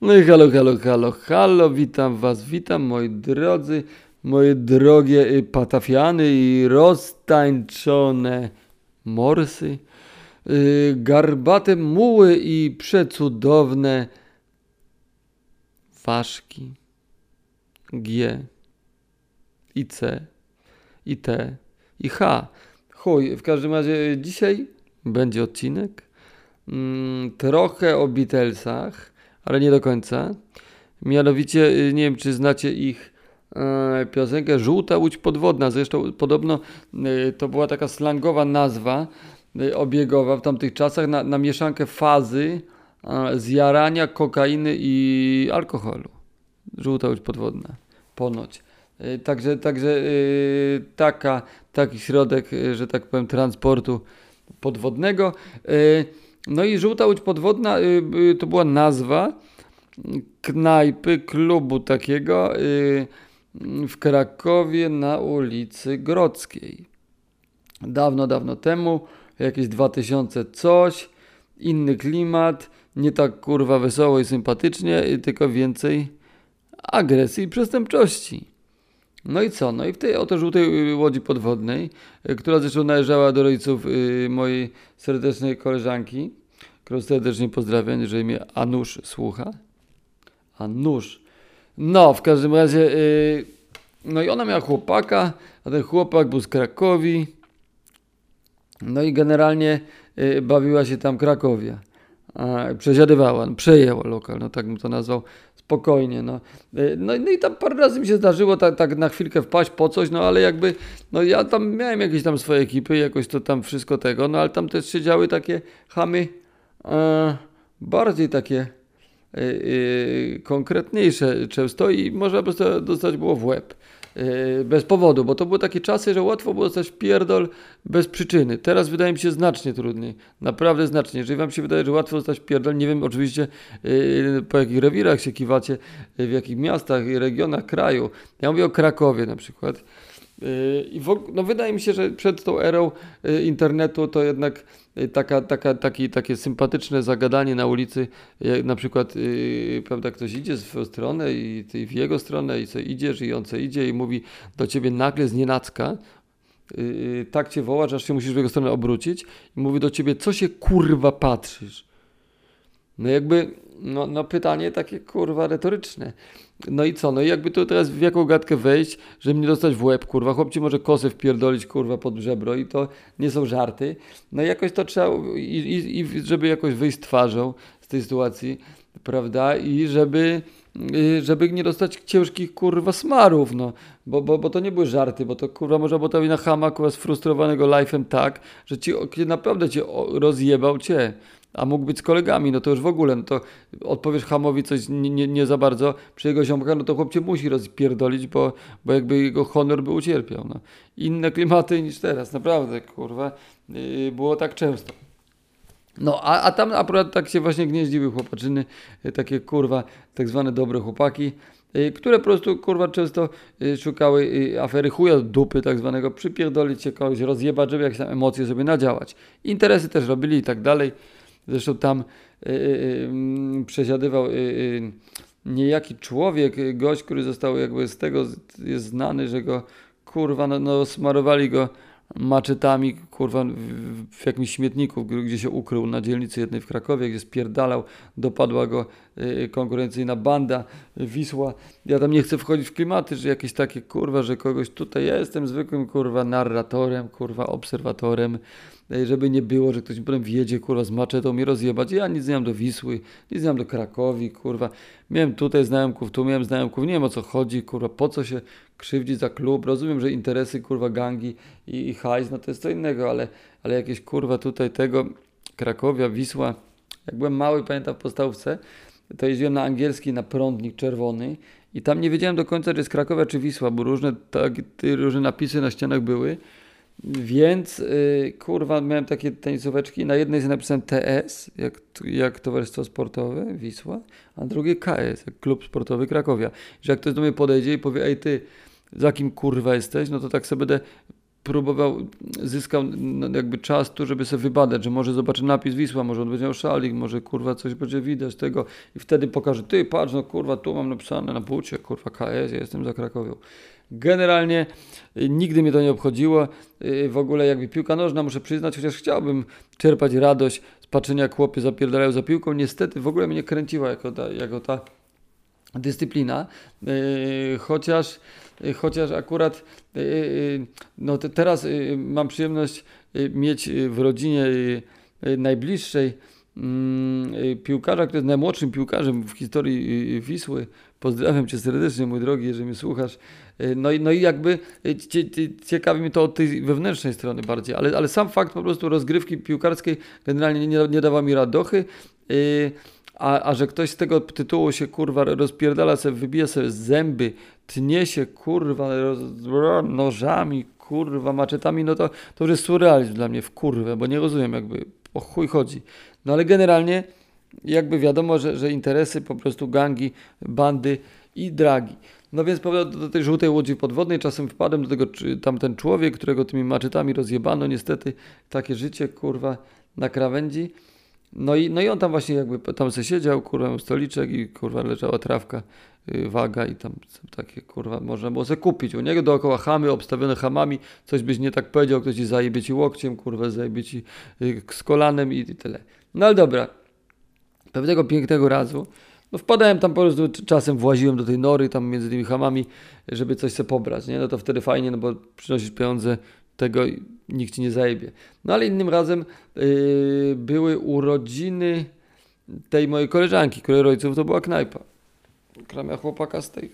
No i halo, halo, halo, halo, witam was, witam moi drodzy, moje drogie y, patafiany i roztańczone morsy, yy, garbate muły i przecudowne ważki G i C i T i H. Chuj, w każdym razie dzisiaj będzie odcinek mm, trochę o Beatlesach, ale nie do końca. Mianowicie, y, nie wiem czy znacie ich e, piosenkę Żółta Łódź Podwodna. Zresztą podobno y, to była taka slangowa nazwa y, obiegowa w tamtych czasach na, na mieszankę fazy zjarania, kokainy i alkoholu. Żółta Łódź Podwodna. Ponoć. Także, także taka, taki środek, że tak powiem, transportu podwodnego. No i żółta łódź podwodna y, y, to była nazwa knajpy, klubu takiego y, w Krakowie na ulicy Grodzkiej. Dawno, dawno temu, jakieś 2000 coś, inny klimat, nie tak kurwa wesoło i sympatycznie, tylko więcej agresji i przestępczości. No i co? No i w tej oto żółtej y, łodzi podwodnej, y, która zresztą należała do rodziców y, mojej serdecznej koleżanki, którą serdecznie pozdrawiam, jeżeli mnie Anusz słucha. Anusz. No, w każdym razie, no i ona miała chłopaka, a ten chłopak był z Krakowi. No i generalnie bawiła się tam Krakowia. A, Przesiadywała, no, przejęła lokal, no tak bym to nazwał, spokojnie. No. Y, No, no i tam parę razy mi się zdarzyło tak, tak na chwilkę wpaść po coś, no ale jakby, no ja tam miałem jakieś tam swoje ekipy, jakoś to tam wszystko tego, no ale tam też siedziały takie chamy, e, bardziej takie y, y, konkretniejsze często i można prostu dostać było w łeb. Y, Bez powodu, bo to były takie czasy, że łatwo było dostać pierdol bez przyczyny. Teraz wydaje mi się znacznie trudniej. Naprawdę znacznie. Jeżeli wam się wydaje, że łatwo dostać pierdol, nie wiem oczywiście y, po jakich rewirach się kiwacie, y, w jakich miastach i regionach kraju. Ja mówię o Krakowie na przykład. I no wydaje mi się, że przed tą erą y, internetu to jednak y, taka, taka, taki, takie sympatyczne zagadanie na ulicy, jak na przykład y, prawda, ktoś idzie w swoją stronę i ty w jego stronę i co idziesz i on co idzie i mówi do ciebie nagle z nienacka, tak cię woła, że aż się musisz w jego stronę obrócić i mówi do ciebie, co się kurwa patrzysz? No jakby, no, no pytanie takie kurwa retoryczne. No i co? No i jakby tu teraz w jaką gadkę wejść, żeby mnie dostać w łeb, kurwa. Chłop ci może kosę wpierdolić, kurwa, pod żebro i to nie są żarty. No i jakoś to trzeba, i, i, i żeby jakoś wyjść twarzą z tej sytuacji, prawda? I żeby, y, żeby nie dostać ciężkich, kurwa, smarów, no. Bo, bo, bo to nie były żarty, bo to, kurwa, było to na chama, kurwa, sfrustrowanego life'em tak, że ci, naprawdę cię rozjebał cię a mógł być z kolegami, no to już w ogóle, no to odpowiesz Hamowi coś nie, nie, nie za bardzo przy jego ziomka, no to chłopcie musi rozpierdolić, bo, bo jakby jego honor by ucierpiał, no. Inne klimaty niż teraz, naprawdę, kurwa, yy, było tak często. No, a, a tam akurat tak się właśnie gnieździły chłopaczyny, y, takie kurwa, tak zwane dobre chłopaki, y, które po prostu kurwa często y, szukały afery chuja dupy tak zwanego, przypierdolić się kogoś, rozjebać, żeby jakieś tam emocje sobie nadziałać. Interesy też robili i tak dalej. Zresztą tam y, y, y, przesiadywał y, niejaki człowiek, gość, który został jakby z tego jest znany, że go kurwa, no, no smarowali go maczetami, kurwa, w, w jakimś śmietniku, gdzie się ukrył na dzielnicy jednej w Krakowie, gdzie spierdalał, dopadła go y, konkurencyjna banda Wisła. Ja tam nie chcę wchodzić w klimaty, że jakieś takie, kurwa, że kogoś tutaj, ja jestem zwykłym, kurwa, narratorem, kurwa, obserwatorem, żeby nie było, że ktoś mi potem wjedzie, kurwa, z maczetą mi rozjebać. Ja nic nie mam do Wisły, nic nie mam do Krakowi, kurwa. Miałem tutaj znajomków, tu miałem znajomków, nie wiem o co chodzi, kurwa, po co się krzywdzić za klub. Rozumiem, że interesy, kurwa, gangi i, i hajs, no to jest co innego, ale, ale jakieś, kurwa, tutaj tego Krakowia, Wisła. Jak byłem mały, pamiętam w podstawówce, to jeździłem na angielski, na prądnik czerwony i tam nie wiedziałem do końca, czy jest Krakowia, czy Wisła, bo różne, tak, różne napisy na ścianach były. Więc y, kurwa, miałem takie tenisóweczki. Na jednej jest napisane TS, jak, jak Towarzystwo Sportowe Wisła, a na drugiej KS, jak Klub Sportowy Krakowia. Że jak ktoś do mnie podejdzie i powie, ej ty, za kim kurwa jesteś, no to tak sobie będę próbował, zyskał no, jakby czas tu, żeby sobie wybadać, że może zobaczy napis Wisła, może on będzie miał szalik, może kurwa coś będzie widać tego i wtedy pokaże, ty patrz, no kurwa tu mam napisane na bucie, kurwa KS, ja jestem za Krakowią. Generalnie y, nigdy mnie to nie obchodziło. Y, w ogóle jakby piłka nożna, muszę przyznać, chociaż chciałbym czerpać radość z patrzenia chłopy zapierdalają za piłką, niestety w ogóle mnie kręciła jako ta, jako ta dyscyplina, y, chociaż, chociaż akurat no teraz mam przyjemność mieć w rodzinie najbliższej mm, piłkarza, który jest najmłodszym piłkarzem w historii Wisły. Pozdrawiam Cię serdecznie, mój drogi, jeżeli mnie słuchasz. Y, no i, no i jakby y, ciekawi mnie to od tej wewnętrznej strony bardziej, ale, ale sam fakt po prostu rozgrywki piłkarskiej generalnie nie, nie dawał mi radochy. Y, a, a że ktoś z tego tytułu się kurwa rozpierdala sobie, wybija sobie zęby, tnie się kurwa roz, nożami, kurwa maczetami, no to, to już jest surrealizm dla mnie w kurwę, bo nie rozumiem jakby o chuj chodzi. No ale generalnie jakby wiadomo, że, że interesy po prostu gangi, bandy i dragi. No więc do, do tej żółtej łodzi podwodnej czasem wpadłem do tego, tamten człowiek, którego tymi maczetami rozjebano, niestety takie życie, kurwa, na krawędzi. No i, no i on tam właśnie jakby tam se siedział, kurwa, stoliczek i kurwa leżała trawka, yy, waga i tam takie kurwa można było se kupić. U niego dookoła chamy obstawione hamami, coś byś nie tak powiedział, ktoś ci zajebie ci łokciem, kurwa, zajebie ci yy, z kolanem i, i tyle. No ale dobra, pewnego pięknego razu no wpadałem tam po prostu, czasem właziłem do tej nory tam między tymi hamami, żeby coś sobie pobrać, nie? No to wtedy fajnie, no bo przynosisz pieniądze, tego nikt ci nie zajebie. No ale innym razem yy, były urodziny tej mojej koleżanki, której rodziców to była knajpa. Kramia chłopaka z tej,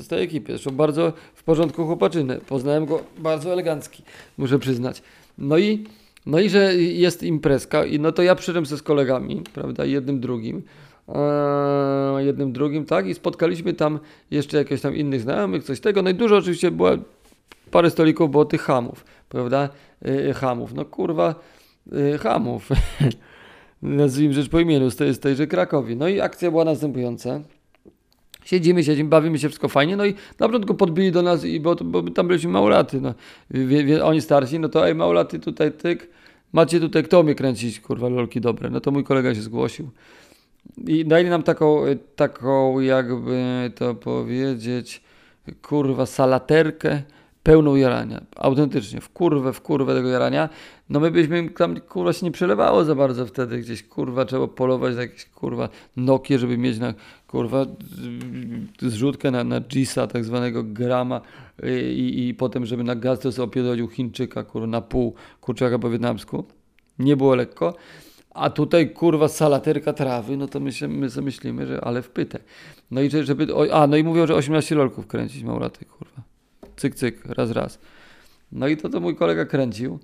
z, tej ekipy. Zresztą bardzo w porządku chłopaczynę. Poznałem go bardzo elegancki, muszę przyznać. No i, no i że jest imprezka, i no to ja przyszedłem ze z kolegami, prawda, jednym, drugim. E, jednym, drugim, tak? I spotkaliśmy tam jeszcze jakieś tam innych znajomych, coś tego. No i dużo oczywiście było, parę stolików było tych hamów, prawda? Yy, hamów. No kurwa, yy, hamów. Nazwijmy rzecz po imieniu, z, tej, z tejże Krakowi. No i akcja była następująca. Siedzimy, siedzimy, bawimy się, wszystko fajnie. No i na początku podbili do nas, i bo, bo tam byliśmy małolaty. No. Wie, wie, oni starsi, no to ej, małolaty tutaj, tyk. Macie tutaj kto mnie kręcić, kurwa, lolki dobre. No to mój kolega się zgłosił. I dali nam taką, taką jakby to powiedzieć, kurwa, salaterkę pełną jarania. Autentycznie, w kurwę, w kurwę tego jarania. No my byśmy tam, kurwa, się nie przelewało za bardzo wtedy. Gdzieś, kurwa, trzeba polować za jakieś, kurwa, Nokie, żeby mieć na, kurwa, zrzutkę na, na Gisa, tak zwanego grama i, i potem, żeby na gaz to sobie opierdolił Chińczyka, kurwa, na pół kurczaka po wietnamsku. Nie było lekko. A tutaj kurwa salaterka trawy, no to my, się, my sobie myślimy, że ale wpytę. No i żeby. A, no i mówią, że 18 lolków kręcić małolaty, kurwa. Cyk, cyk, raz, raz. No i to to mój kolega kręcił.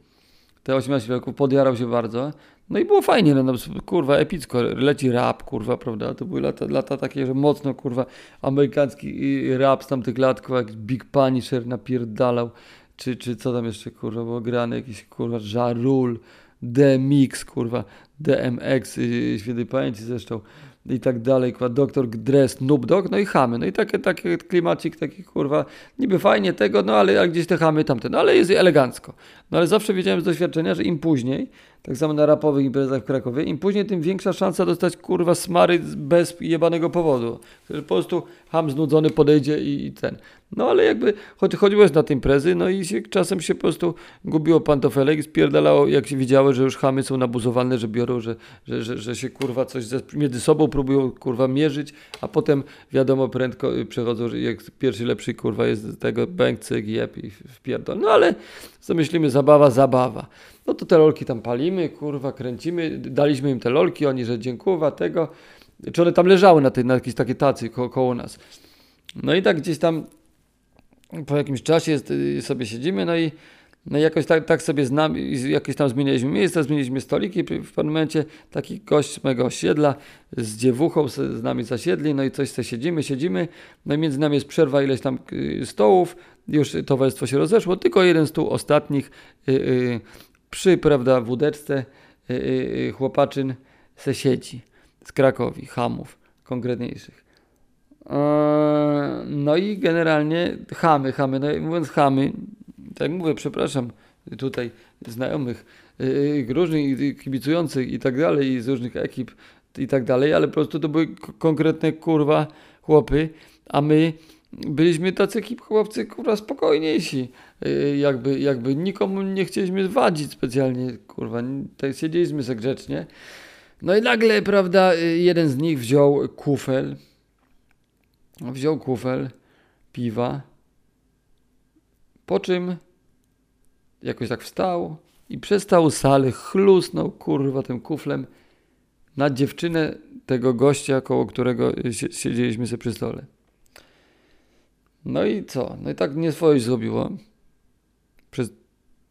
Te 18 lolków, podjarał się bardzo. No i było fajnie, no, no kurwa, epicko. Leci rap, kurwa, prawda? To były lata, lata takie, że mocno, kurwa, amerykański rap z tamtych lat, kurwa, jak Big Punisher napierdalał. Czy, czy co tam jeszcze, kurwa, było grane, jakiś, kurwa, żarul. DMX, kurwa, DMX, yy, świętej pamięci zresztą i tak dalej, Doktor Dre, Snoop Dogg, no i chamy, no i takie, takie klimacik, taki kurwa, niby fajnie tego, no ale gdzieś te chamy tamte, no ale jest elegancko. No ale zawsze wiedziałem z doświadczenia, że im później, tak samo na rapowych imprezach w Krakowie, im później, tym większa szansa dostać kurwa smary bez jebanego powodu. Po prostu ham znudzony podejdzie i, i ten. No ale jakby choć, chodziłeś na te imprezy, no i się, czasem się po prostu gubiło pantofelek i spierdalało, jak się widziały, że już chamy są nabuzowane, że biorą, że, że, że, że się kurwa coś ze, między sobą próbują kurwa mierzyć, a potem wiadomo prędko przechodzą, że jak pierwszy lepszy kurwa jest tego bęk, cyk, jeb i wpierdol. No ale co myślimy, zabawa, zabawa. No to te lolki tam palimy, kurwa, kręcimy, daliśmy im te lolki, oni, że dziękuwa, tego. Czy one tam leżały na, tej, na jakiejś takiej tacy ko koło nas. No i tak gdzieś tam po jakimś czasie y, sobie siedzimy, no i no jakoś tak, tak sobie znam, jakoś tam zmienialiśmy miejsce, zmieniliśmy stoliki. W pewnym momencie taki gość z mojego osiedla z dziewuchą z nami zasiedli, no i coś sobie siedzimy, siedzimy. No i między nami jest przerwa ileś tam y, stołów, już towarzystwo się rozeszło, tylko jeden stół ostatnich yy, przy, prawda, wódeczce yy, chłopaczyn se siedzi z Krakowi, Hamów konkretniejszych. No i generalnie chamy, chamy, no mówiąc chamy, tak mówię, przepraszam, tutaj znajomych, różnych kibicujących i tak dalej, i z różnych ekip i tak dalej, ale po prostu to były konkretne kurwa chłopy, a my byliśmy tacy chłopcy kurwa spokojniejsi. Yy, jakby, jakby nikomu nie chcieliśmy wadzić specjalnie, kurwa. Tak siedzieliśmy sobie grzecznie. No i nagle, prawda, yy, jeden z nich wziął kufel. Wziął kufel piwa. Po czym jakoś tak wstał i przez całą salę chlusnął kurwa tym kuflem na dziewczynę tego gościa, koło którego siedzieliśmy sobie przy stole. No i co? No i tak nie swoje zrobiło. Przez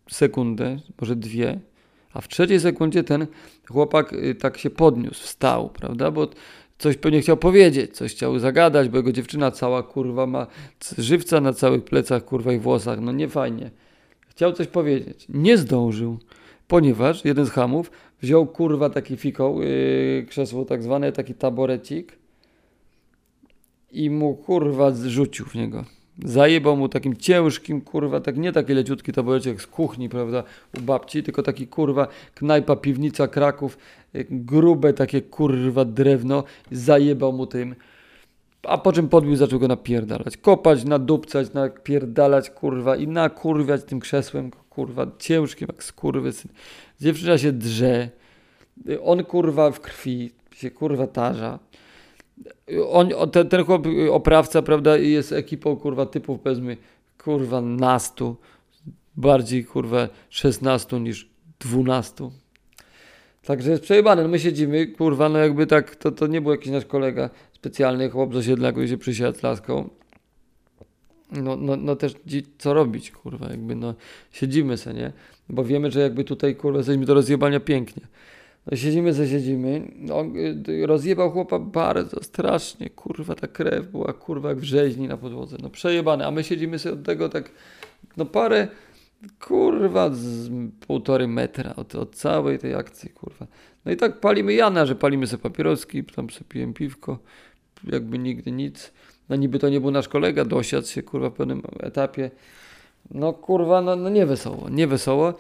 sekundę, może dwie. A w trzeciej sekundzie ten chłopak y, tak się podniósł, wstał, prawda? Bo coś pewnie chciał powiedzieć, coś chciał zagadać, bo jego dziewczyna cała kurwa ma żywca na całych plecach, kurwa i włosach. No nie fajnie. Chciał coś powiedzieć. Nie zdążył, ponieważ jeden z hamów wziął kurwa taki fikoł, yy, krzesło tak zwane, taki taborecik i mu kurwa zrzucił w niego. Zajebał mu takim ciężkim, kurwa, tak nie taki leciutki taborecik z kuchni, prawda, u babci, tylko taki kurwa knajpa, piwnica Kraków, grube takie kurwa drewno, zajebał mu tym. A po czym podbił, zaczął go napierdalać. Kopać, nadupcać, napierdalać, kurwa, i nakurwiać tym krzesłem, kurwa, ciężkim jak skurwysyn. Dziewczyna się drze. On, kurwa, w krwi się, kurwa, tarza on, ten, ten chłop, oprawca, prawda, jest ekipą, kurwa, typów, powiedzmy, kurwa, nastu, bardziej, kurwa, szesnastu niż dwunastu. Także jest przejebane. No my siedzimy, kurwa, no jakby tak, to, to nie był jakiś nasz kolega specjalny, chłop z osiedla, się przysiadł laską. No, no, no też co robić, kurwa, jakby no siedzimy se, nie? Bo wiemy, że jakby tutaj, kurwa, jesteśmy do rozjebania pięknie. No siedzimy, co siedzimy. On y, rozjebał chłopa bardzo strasznie, kurwa, ta krew była kurwa jak w rzeźni na podłodze. No przejebane, a my siedzimy sobie od tego tak, no parę, kurwa, z półtorej metra od, od całej tej akcji, kurwa. No i tak palimy Jana, że palimy sobie papieroski, tam sobie piłem piwko, jakby nigdy nic. No niby to nie był nasz kolega, dosiadł się, kurwa, w pewnym etapie. No kurwa, no, no nie wesoło, nie wesoło.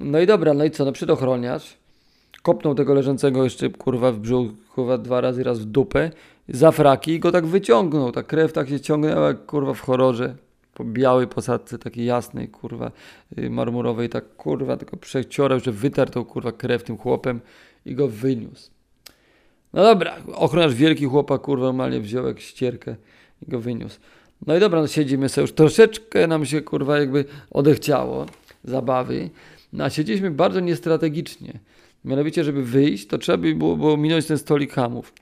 No i dobra, no i co, no przedochroniarz kopnął tego leżącego jeszcze kurwa w brzuch, kurwa dwa razy raz w dupę, za fraki i go tak wyciągnął. Ta krew tak się ciągnęła jak kurwa w horrorze. Po białej posadce, takiej jasnej, kurwa, y, marmurowej, tak kurwa, tylko przeciorał, że wytarł tą kurwa krew tym chłopem i go wyniósł. No dobra, ochroniarz wielki chłopak, kurwa, normalnie wziął jak ścierkę i go wyniósł. No i dobra, no siedzimy sobie już troszeczkę nam się kurwa jakby odechciało zabawy. No a siedzieliśmy bardzo niestrategicznie. Mianowicie, żeby wyjść, to trzeba by było, było minąć ten stolik hamów.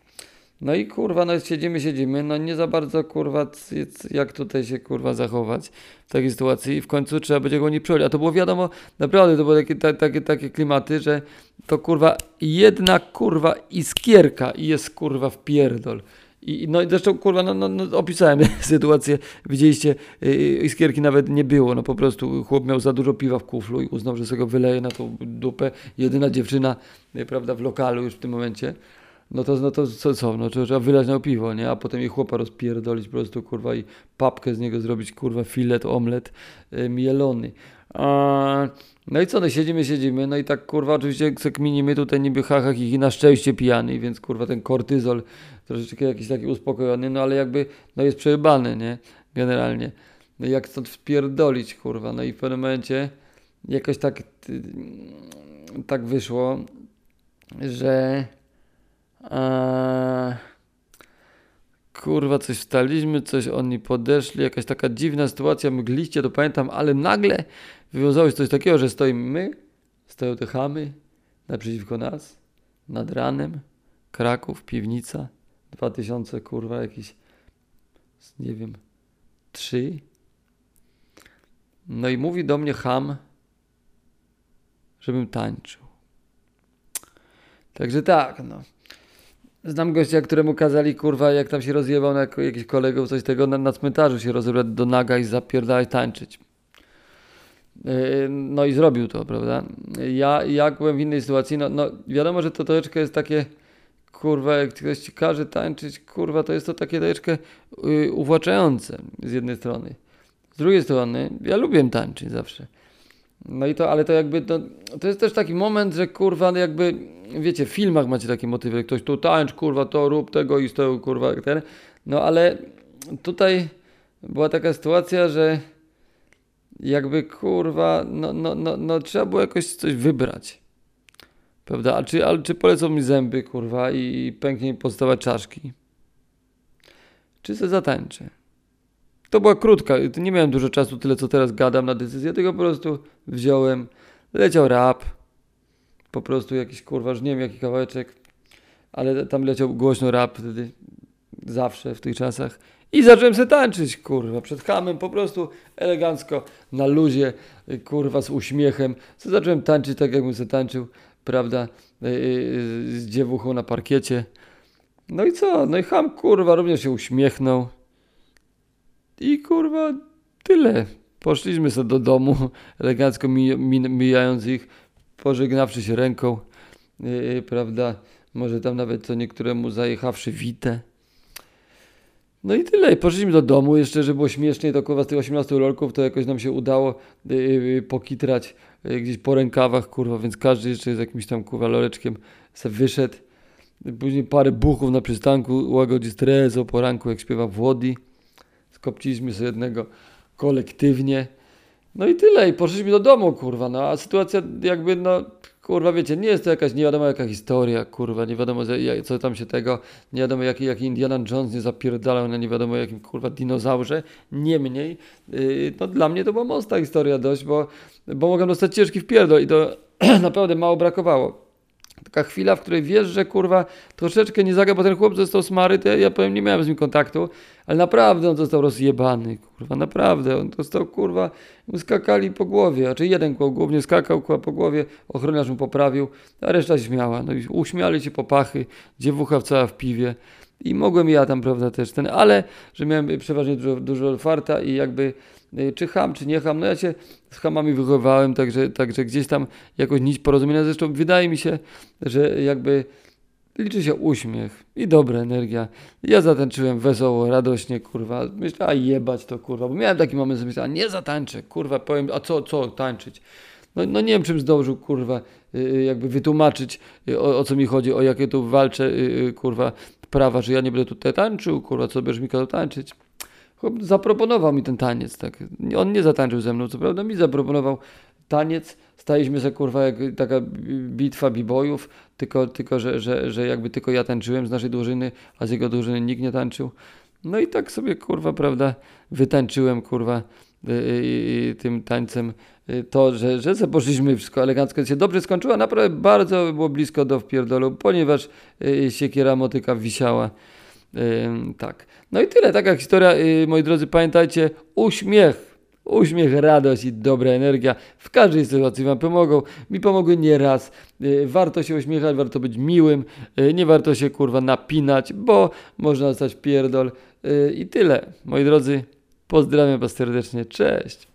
No i kurwa, no siedzimy, siedzimy, no nie za bardzo kurwa, jak tutaj się kurwa zachować w takiej sytuacji i w końcu trzeba będzie go nie przejąć. A to było wiadomo, naprawdę to były takie, takie, takie klimaty, że to kurwa jedna kurwa iskierka i jest kurwa w pierdol. I, no i zresztą, kurwa, no, no, no opisałem sytuację, widzieliście, yy, iskierki nawet nie było, no po prostu chłop miał za dużo piwa w kuflu i uznał, że sobie wyleje na tą dupę. Jedyna dziewczyna, yy, prawda, w lokalu już w tym momencie, no to, no to co, co, no to trzeba wylać na piwo, nie? A potem jej chłopa rozpierdolić po prostu, kurwa, i papkę z niego zrobić, kurwa, filet, omlet yy, mielony. A, no i co, no siedzimy, siedzimy, no i tak kurwa oczywiście kminimy tutaj niby haha i na szczęście pijany, więc kurwa ten kortyzol troszeczkę jakiś taki uspokojony, no ale jakby no jest przejebany, nie? Generalnie. No jak stąd wpierdolić kurwa, no i w pewnym momencie jakoś tak tak wyszło, że a, kurwa coś wstaliśmy, coś oni podeszli, jakaś taka dziwna sytuacja, mgliście, to pamiętam, ale nagle wywiązało się coś takiego, że stoimy my, stoją te chamy naprzeciwko nas, nad ranem, Kraków, piwnica, 2000, kurwa, jakiś, nie wiem, trzy. No i mówi do mnie ham, żebym tańczył. Także tak, no. Znam gościa, któremu kazali, kurwa, jak tam się rozjebał na jakiś kolegów, coś tego, na, na cmentarzu się rozebrać do naga i zapierdalać tańczyć. Yy, no i zrobił to, prawda? Ja, ja byłem w innej sytuacji, no, no wiadomo, że to troszeczkę jest takie, kurwa, jak ktoś ci każe tańczyć, kurwa, to jest to takie troszeczkę yy, uwłaczające z jednej strony. Z drugiej strony, ja lubię tańczyć zawsze. No i to, ale to jakby, to, to jest też taki moment, że kurwa, no jakby, wiecie, w filmach macie takie motywy, że ktoś tu tańcz, kurwa, to rób tego i z tego, kurwa, ten. No ale tutaj była taka sytuacja, że jakby, kurwa, no, no, no, no trzeba było jakoś coś wybrać. Prawda? A czy, ale czy polecą mi zęby, kurwa, i pęknie mi podstawa czaszki? Czy se zatańczę? To była krótka, nie miałem dużo czasu, tyle co teraz gadam na decyzję, tylko po prostu wziąłem, leciał rap, po prostu jakiś kurwa, już nie wiem jaki kawałeczek, ale tam leciał głośno rap wtedy, zawsze w tych czasach. I zacząłem się tańczyć, kurwa, przed hamem, po prostu elegancko, na luzie, kurwa, z uśmiechem. Zacząłem tańczyć tak, jakbym się tańczył, prawda, z dziewuchą na parkiecie. No i co? No i ham, kurwa, również się uśmiechnął. I kurwa, tyle. Poszliśmy sobie do domu, elegancko mij, mijając ich, pożegnawszy się ręką, yy, prawda? Może tam nawet co niektóremu zajechawszy wite. No i tyle. I poszliśmy do domu. Jeszcze, że było śmieszniej, to kurwa z tych 18 rolków to jakoś nam się udało yy, pokitrać gdzieś po rękawach, kurwa, więc każdy jeszcze z jakimś tam kurwa loleczkiem se wyszedł. Później parę buchów na przystanku łagodzi stres o poranku, jak śpiewa Włodi skopciliśmy sobie jednego kolektywnie. No i tyle, i poszliśmy do domu, kurwa, no a sytuacja jakby, no, kurwa, wiecie, nie jest to jakaś nie wiadomo jaka historia, kurwa, nie wiadomo co tam się tego, nie wiadomo jaki, jaki Indiana Jones nie zapierdalał na nie wiadomo jakim, kurwa, dinozaurze, niemniej, yy, no dla mnie to była mocna historia dość, bo, bo mogłem dostać ciężki wpierdol i to naprawdę mało brakowało taka chwila, w której wiesz, że kurwa troszeczkę nie zaga, bo ten chłop został smary, to ja, powiem, nie miałem z nim kontaktu, ale naprawdę on został rozjebany, kurwa, naprawdę, on dostał, kurwa, mu skakali po głowie, znaczy jeden głównie skakał kurwa, po głowie, ochroniarz mu poprawił, a reszta śmiała, no i uśmiali się po pachy, dziewucha cała w piwie. I mogłem ja tam, prawda, też ten, ale, że miałem przeważnie dużo, dużo farta i jakby czy ham, czy nie ham. No ja się z hamami wychowałem, także, także gdzieś tam jakoś nic porozumienia. Zresztą wydaje mi się, że jakby liczy się uśmiech i dobra energia. Ja zatańczyłem wesoło, radośnie, kurwa. Myślę, a jebać to, kurwa. Bo miałem taki moment, że myślałem, a nie zatańczę, kurwa, powiem, a co, co tańczyć? No, no nie wiem, czym zdążył, kurwa, yy, jakby wytłumaczyć, o, o, co mi chodzi, o jakie tu walczę, kurwa, prawa, że ja nie będę tutaj tańczył, kurwa, co będziesz mi kazał tańczyć zaproponował mi ten taniec, tak. On nie zatańczył ze mną, co prawda mi zaproponował taniec, staliśmy się kurwa jak taka bitwa bibojów, tylko, tylko że, że, że jakby tylko ja tańczyłem z naszej drużyny, a z jego drużyny nikt nie tańczył. No i tak sobie kurwa, prawda, wytańczyłem kurwa yy, tym tańcem to, że, że sobie poszliśmy wszystko elegancko, się dobrze skończyło, naprawdę bardzo było blisko do wpierdolu, ponieważ siekiera motyka wisiała tak. No i tyle. Taka historia, yy, moi drodzy, pamiętajcie, uśmiech. Uśmiech, radość i dobra energia w każdej sytuacji Wam pomogą. Mi pomogły nieraz. Yy, warto się uśmiechać, warto być miłym. Yy, nie warto się kurwa napinać, bo można zostać pierdol. I tyle. Moi drodzy, pozdrawiam Was serdecznie. Cześć.